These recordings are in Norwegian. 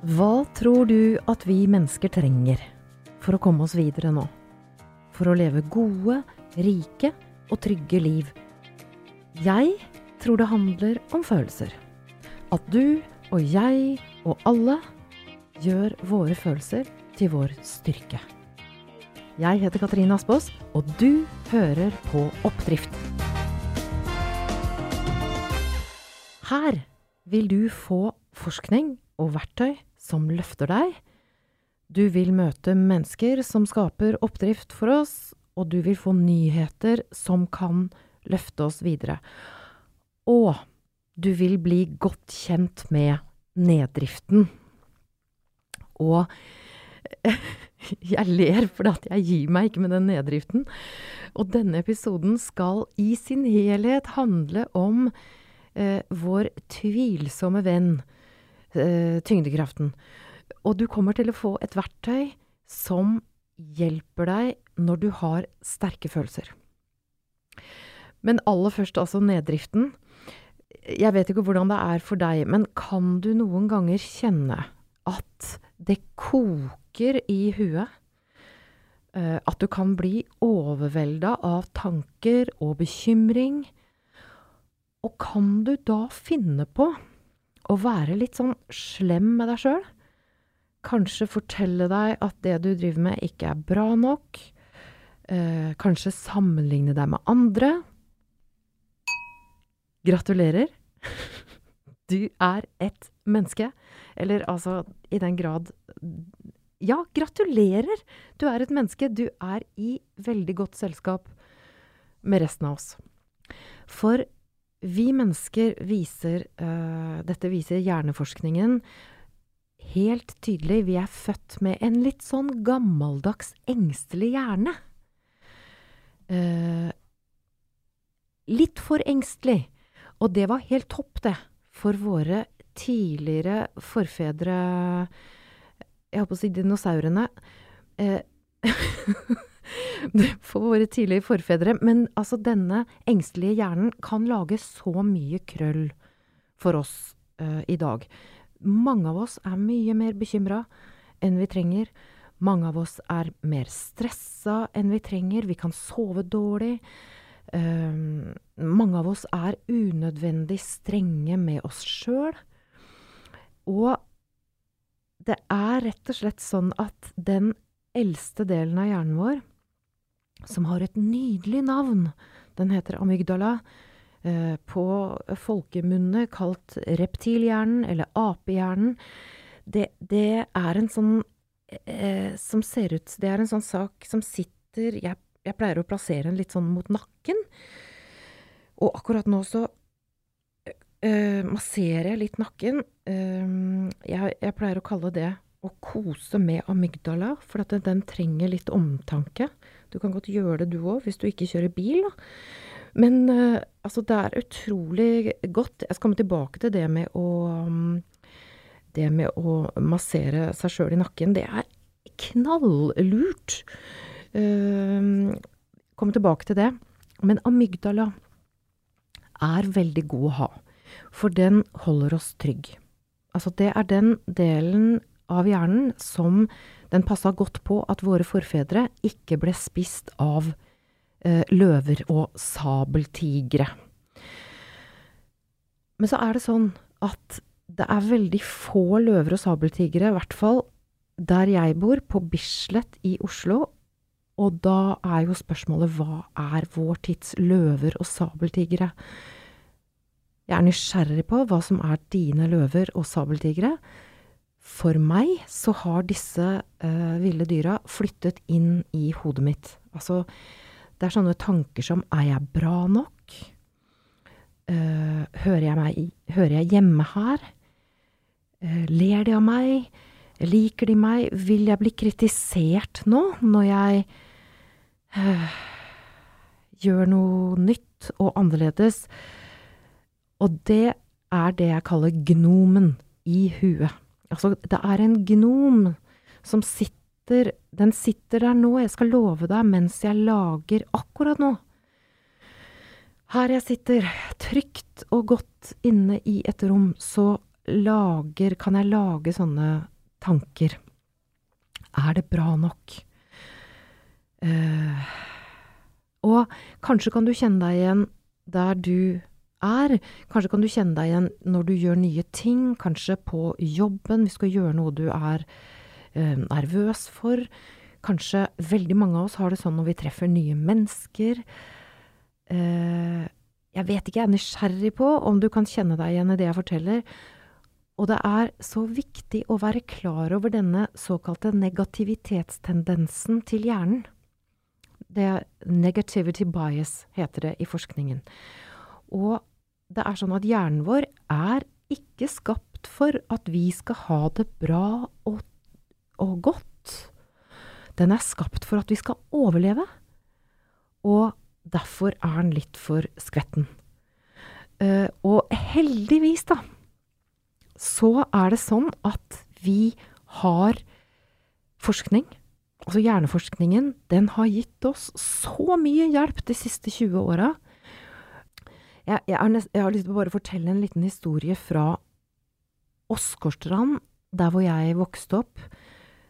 Hva tror du at vi mennesker trenger for å komme oss videre nå? For å leve gode, rike og trygge liv? Jeg tror det handler om følelser. At du og jeg og alle gjør våre følelser til vår styrke. Jeg heter Katrine Aspås, og du hører på Oppdrift. Her vil du få forskning og verktøy som løfter deg. Du vil møte mennesker som skaper oppdrift for oss, og du vil få nyheter som kan løfte oss videre. Og du vil bli godt kjent med neddriften. Og jeg ler fordi jeg gir meg ikke med den neddriften. Og denne episoden skal i sin helhet handle om eh, vår tvilsomme venn, tyngdekraften. Og du kommer til å få et verktøy som hjelper deg når du har sterke følelser. Men aller først altså neddriften. Jeg vet ikke hvordan det er for deg, men kan du noen ganger kjenne at det koker i huet? Eh, at du kan bli overvelda av tanker og bekymring? Og kan du da finne på å være litt sånn slem med deg sjøl? Kanskje fortelle deg at det du driver med ikke er bra nok? Eh, kanskje sammenligne deg med andre? Gratulerer. Du er et menneske. Eller altså, i den grad Ja, gratulerer! Du er et menneske. Du er i veldig godt selskap med resten av oss. For vi mennesker viser uh, Dette viser hjerneforskningen helt tydelig. Vi er født med en litt sånn gammeldags, engstelig hjerne. Uh, litt for engstelig. Og det var helt topp, det, for våre tidligere forfedre Jeg holdt på å si dinosaurene. Eh, for våre tidlige forfedre. Men altså, denne engstelige hjernen kan lage så mye krøll for oss uh, i dag. Mange av oss er mye mer bekymra enn vi trenger. Mange av oss er mer stressa enn vi trenger. Vi kan sove dårlig. Um, mange av oss er unødvendig strenge med oss sjøl. Og det er rett og slett sånn at den eldste delen av hjernen vår, som har et nydelig navn, den heter amygdala, eh, på folkemunne kalt reptilhjernen eller apehjernen, det, det, er en sånn eh, som ser ut Det er en sånn sak som sitter jeg jeg pleier å plassere den litt sånn mot nakken. Og akkurat nå så eh, masserer jeg litt nakken. Uh, jeg, jeg, pleier å kalle det å kose med amygdala, for den, den trenger litt omtanke. Du kan godt gjøre det du òg, hvis du ikke kjører bil, da. Men øh, altså, det er utrolig godt. Jeg skal komme tilbake til det med å um, Det med å massere seg sjøl i nakken. Det er knalllurt. Uh, komme tilbake til det. Men amygdala er veldig god å ha, for den holder oss trygg. Altså, det er den delen av hjernen som den passa godt på at våre forfedre ikke ble spist av eh, løver og sabeltigre. Men så er det sånn at det er veldig få løver og sabeltigre, i hvert fall der jeg bor, på Bislett i Oslo, og da er jo spørsmålet hva er vår tids løver og sabeltigre? Jeg er nysgjerrig på hva som er dine løver og sabeltigre. For meg så har disse uh, ville dyra flyttet inn i hodet mitt. Altså, det er sånne tanker som er jeg bra nok? Uh, hører, jeg meg, hører jeg hjemme her? Uh, ler de av meg? Liker de meg? Vil jeg bli kritisert nå, når jeg gjør noe nytt og annerledes. Og det er det jeg kaller gnomen i huet. Altså, det er en gnom som sitter Den sitter der nå, jeg skal love deg, mens jeg lager akkurat nå. Her jeg sitter, trygt og godt inne i et rom, så lager Kan jeg lage sånne tanker. Er det bra nok? Uh, og kanskje kan du kjenne deg igjen der du er. Kanskje kan du kjenne deg igjen når du gjør nye ting, kanskje på jobben, hvis du skal gjøre noe du er eh, nervøs for. Kanskje veldig mange av oss har det sånn når vi treffer nye mennesker. Eh, jeg vet ikke, jeg er nysgjerrig på om du kan kjenne deg igjen i det jeg forteller. Og det er så viktig å være klar over denne såkalte negativitetstendensen til hjernen. Det er negativity bias, heter det i forskningen. Og det er sånn at hjernen vår er ikke skapt for at vi skal ha det bra og, og godt. Den er skapt for at vi skal overleve. Og derfor er den litt for skvetten. Uh, og heldigvis, da, så er det sånn at vi har forskning. Altså hjerneforskningen, den har gitt oss så mye hjelp de siste 20 åra. Jeg, jeg, jeg, har lyst til å bare fortelle en liten historie fra Åsgårdstrand, der hvor jeg vokste opp.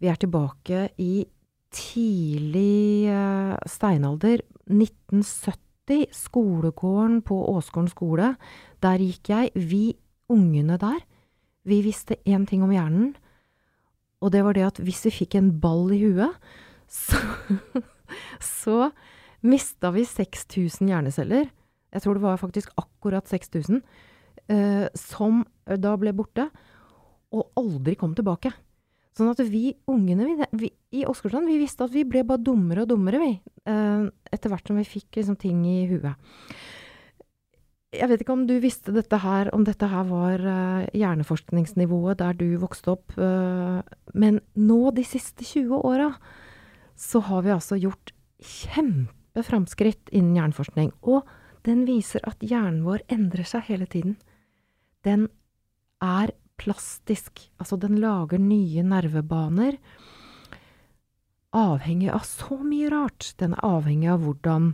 Vi er tilbake i tidlig uh, steinalder, 1970, skolegården på Åsgården skole. Der gikk jeg. Vi ungene der, vi visste én ting om hjernen, og det var det at hvis vi fikk en ball i huet, så, så mista vi 6000 hjerneceller. Jeg tror det var faktisk akkurat 6000. eh, som da ble borte, og aldri kom tilbake. Sånn at vi ungene vi, vi, i Åsgårdstrand, vi visste at vi ble bare dummere og dummere, vi. Eh, etter hvert som vi fikk liksom, ting i huet. Jeg vet ikke om du visste dette her, om dette her var eh, hjerneforskningsnivået der du vokste opp. Uh, men nå, de siste 20 åra, så har vi altså gjort kjempeframskritt innen hjerneforskning. Og den viser at hjernen vår endrer seg hele tiden. Den er plastisk. Altså, den lager nye nervebaner. Avhengig av så mye rart. Den er avhengig av hvordan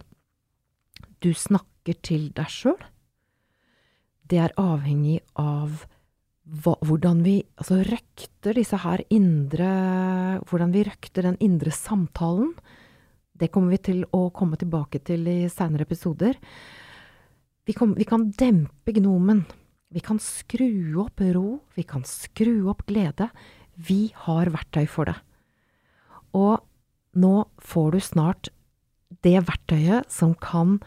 du snakker til deg sjøl. Det er avhengig av hva, hvordan vi altså røkter disse her indre Hvordan vi røkter den indre samtalen. Det kommer vi til å komme tilbake til i seinere episoder. Vi, kom, vi kan dempe gnomen. Vi kan skru opp ro, vi kan skru opp glede. Vi har verktøy for det. Og nå får du snart det verktøyet som kan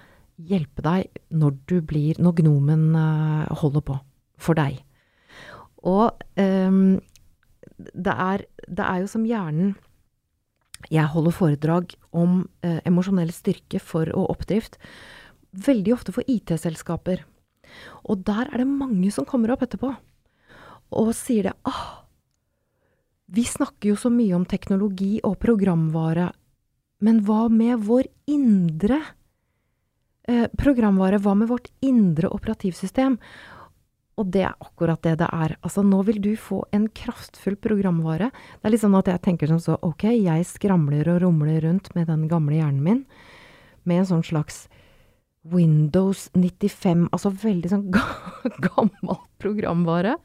hjelpe deg når du blir Når gnomen uh, holder på for deg. Og um, det, er, det er jo som hjernen Jeg holder foredrag om eh, emosjonell styrke for og oppdrift. Veldig ofte for IT-selskaper. Og der er det mange som kommer opp etterpå og sier det ah, vi snakker jo så mye om teknologi og programvare, men hva med vår indre eh, programvare? Hva med vårt indre operativsystem? Og det er akkurat det det er. Altså, nå vil du få en kraftfull programvare. Det er litt sånn at jeg tenker som så, ok, jeg skramler og rumler rundt med den gamle hjernen min, med en sånn slags Windows 95, altså veldig sånn gammel programvare.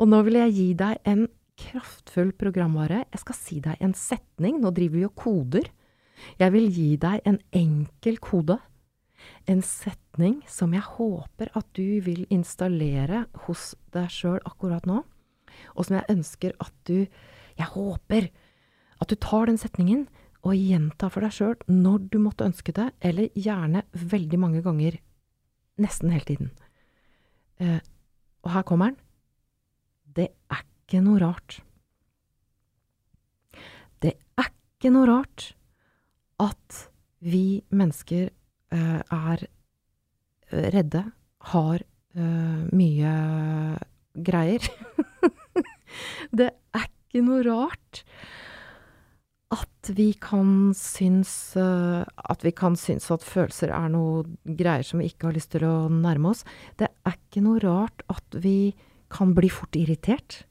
Og nå vil jeg gi deg en kraftfull programvare. Jeg skal si deg en setning. Nå driver vi og koder. Jeg vil gi deg en enkel kode. En setning som jeg håper at du vil installere hos deg sjøl akkurat nå. Og som jeg ønsker at du Jeg håper at du tar den setningen og gjenta for deg sjøl når du måtte ønske det, eller gjerne veldig mange ganger. Nesten hele tiden. Eh, og her kommer den. Det er ikke noe rart. Det er ikke noe rart at vi mennesker eh, er redde, har uh, mye greier. det er ikke noe rart at vi kan synes uh, At vi kan synes at følelser er noe greier som vi ikke har lyst til å nærme oss. Det er ikke noe rart at vi kan bli fort irritert.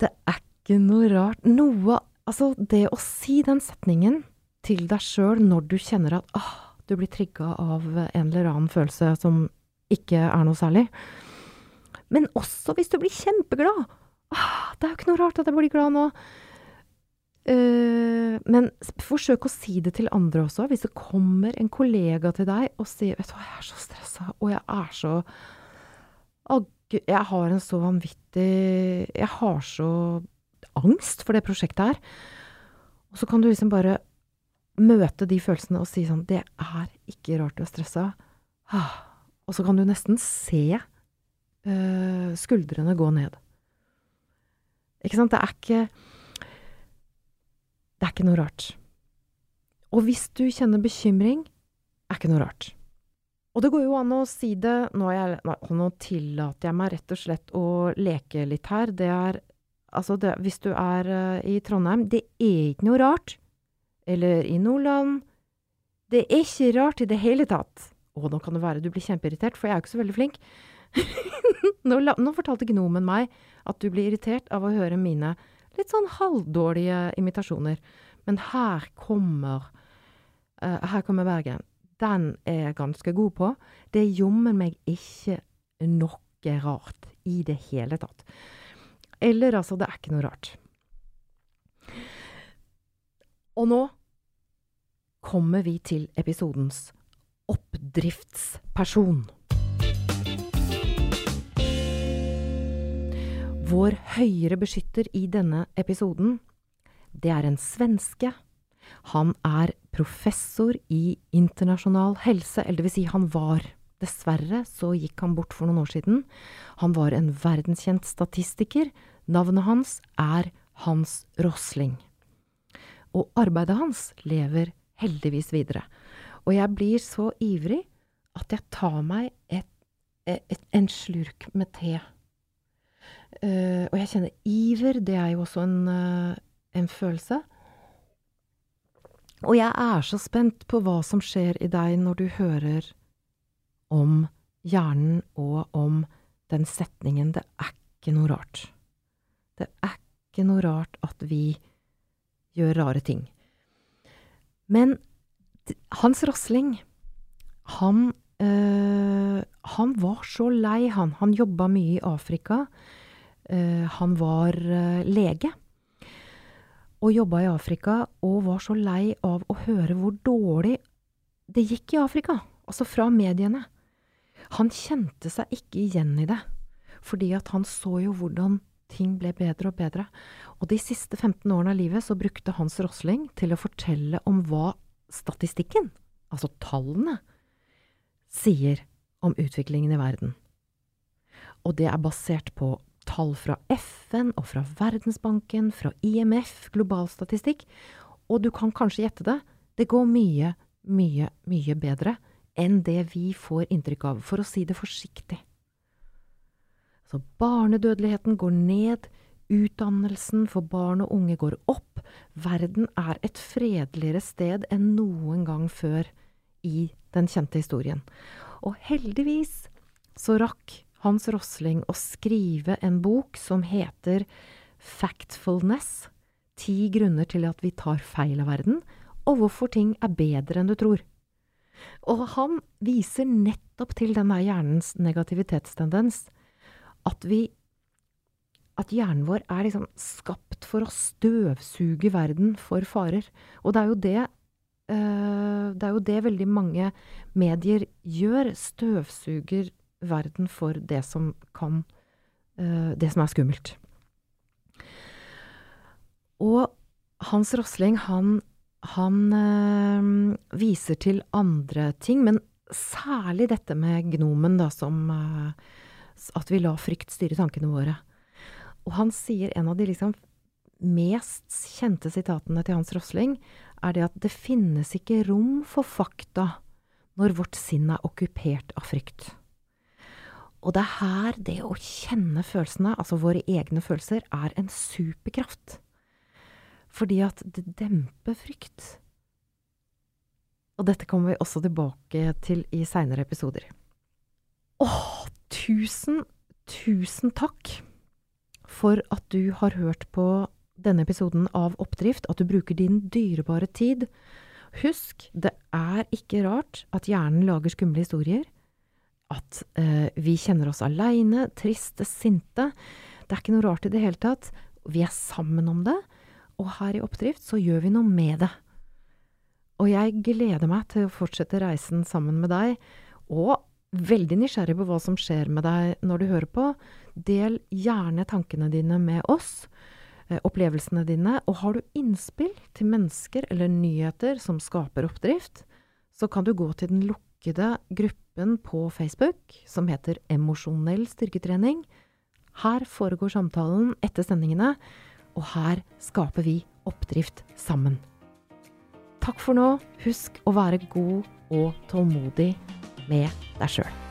Det er ikke noe rart Noe Altså, det å si den setningen til deg sjøl når du kjenner at ah, du blir trigga av en eller annen følelse som ikke er noe særlig. Men også hvis du blir kjempeglad. Ah, det er jo ikke noe rart at jeg blir glad nå. Uh, men forsøk å si det til andre også. Hvis det kommer en kollega til deg og sier 'Vet du hva, jeg er så stressa, og jeg er så jeg har en så vanvittig Jeg har så angst for det prosjektet her. Og så kan du liksom bare møte de følelsene og si sånn 'Det er ikke rart du er stressa'. Ah. Og så kan du nesten se uh, skuldrene gå ned. Ikke sant? Det er ikke det er ikke noe rart. Og hvis du kjenner bekymring, er ikke noe rart. Og det går jo an å si det Nå, jeg, nå tillater jeg meg rett og slett å leke litt her. Det er Altså, det, hvis du er uh, i Trondheim, det er ikke noe rart. Eller i Nordland. Det er ikke rart i det hele tatt. Å, nå kan det være du blir kjempeirritert, for jeg er jo ikke så veldig flink. nå, nå, fortalte gnomen meg at du blir irritert av å høre mine litt sånn halvdårlige imitasjoner. Men her kommer uh, Her kommer Bergen. Den er jeg ganske god på. Det er jommen meg ikke noe rart i det hele tatt. Eller altså, det er ikke noe rart. Og nå kommer vi til episodens oppdriftsperson. Vår høyere beskytter i denne episoden, det er en svenske. Han er professor i internasjonal helse, eller det vil si han var. Dessverre så gikk han bort for noen år siden. Han var en verdenskjent statistiker. Navnet hans er Hans Rosling. Og arbeidet hans lever heldigvis videre. Og jeg blir så ivrig at jeg tar meg et, et, en slurk med te Uh, og jeg kjenner iver, det er jo også en, uh, en, følelse. Og jeg er så spent på hva som skjer i deg når du hører om hjernen og om den setningen 'det er ikke noe rart'. Det er ikke noe rart at vi gjør rare ting. Men Hans Rosling, han, øh, han var så lei, han. Han jobba mye i Afrika. Uh, han var uh, lege og jobba i Afrika, og var så lei av å høre hvor dårlig det gikk i Afrika, altså fra mediene. Han kjente seg ikke igjen i det, fordi at han så jo hvordan ting ble bedre og bedre. Og de siste 15 årene av livet så brukte Hans Rosling til å fortelle om hva statistikken, altså tallene, sier om utviklingen i verden. Og det er basert på tall fra FN og fra Verdensbanken, fra IMF, global statistikk. og du kan kanskje gjette det, det går mye, mye, mye bedre enn det vi får inntrykk av, for å si det forsiktig. Så barnedødeligheten går ned, utdannelsen for barn og unge går opp, verden er et fredeligere sted enn noen gang før i den kjente historien. Og heldigvis så rakk hans Rosling å skrive en bok som heter Factfulness – ti grunner til at vi tar feil av verden, og hvorfor ting er bedre enn du tror. Og han viser nettopp til denne hjernens negativitetstendens, at vi at hjernen vår er liksom skapt for å støvsuge verden for farer. Og det er jo det uh, det er jo det veldig mange medier gjør. Støvsuger verden for det som kan uh, Det som er skummelt. Og Hans Rosling, han, han uh, viser til andre ting, men særlig dette med gnomen, da, som At vi lar frykt styre tankene våre. Og han sier en av de liksom mest kjente sitatene til Hans Rosling, er det at det finnes ikke rom for fakta når vårt sinn er okkupert av frykt. Og det er her det å kjenne følelsene, altså våre egne følelser, er en superkraft. Fordi at det demper frykt. Og dette kommer vi også tilbake til i seinere episoder. Åh, tusen, tusen takk for at du har hørt på denne episoden av Oppdrift, at du bruker din dyrebare tid. Husk, det er ikke rart at hjernen lager skumle historier at eh, vi kjenner oss aleine, triste, sinte. Det er ikke noe rart i det hele tatt. Vi er sammen om det, og her i Oppdrift så gjør vi noe med det. Og jeg gleder meg til å fortsette reisen sammen med deg, og veldig nysgjerrig på hva som skjer med deg når du hører på. Del gjerne tankene dine med oss, eh, opplevelsene dine, og har du innspill til mennesker eller nyheter som skaper oppdrift, så kan du gå til den lukkede gruppen på Facebook som heter Emosjonell styrketrening. Her foregår samtalen etter sendingene, og her skaper vi oppdrift sammen. Takk for nå. Husk å være god og tålmodig med deg sjøl.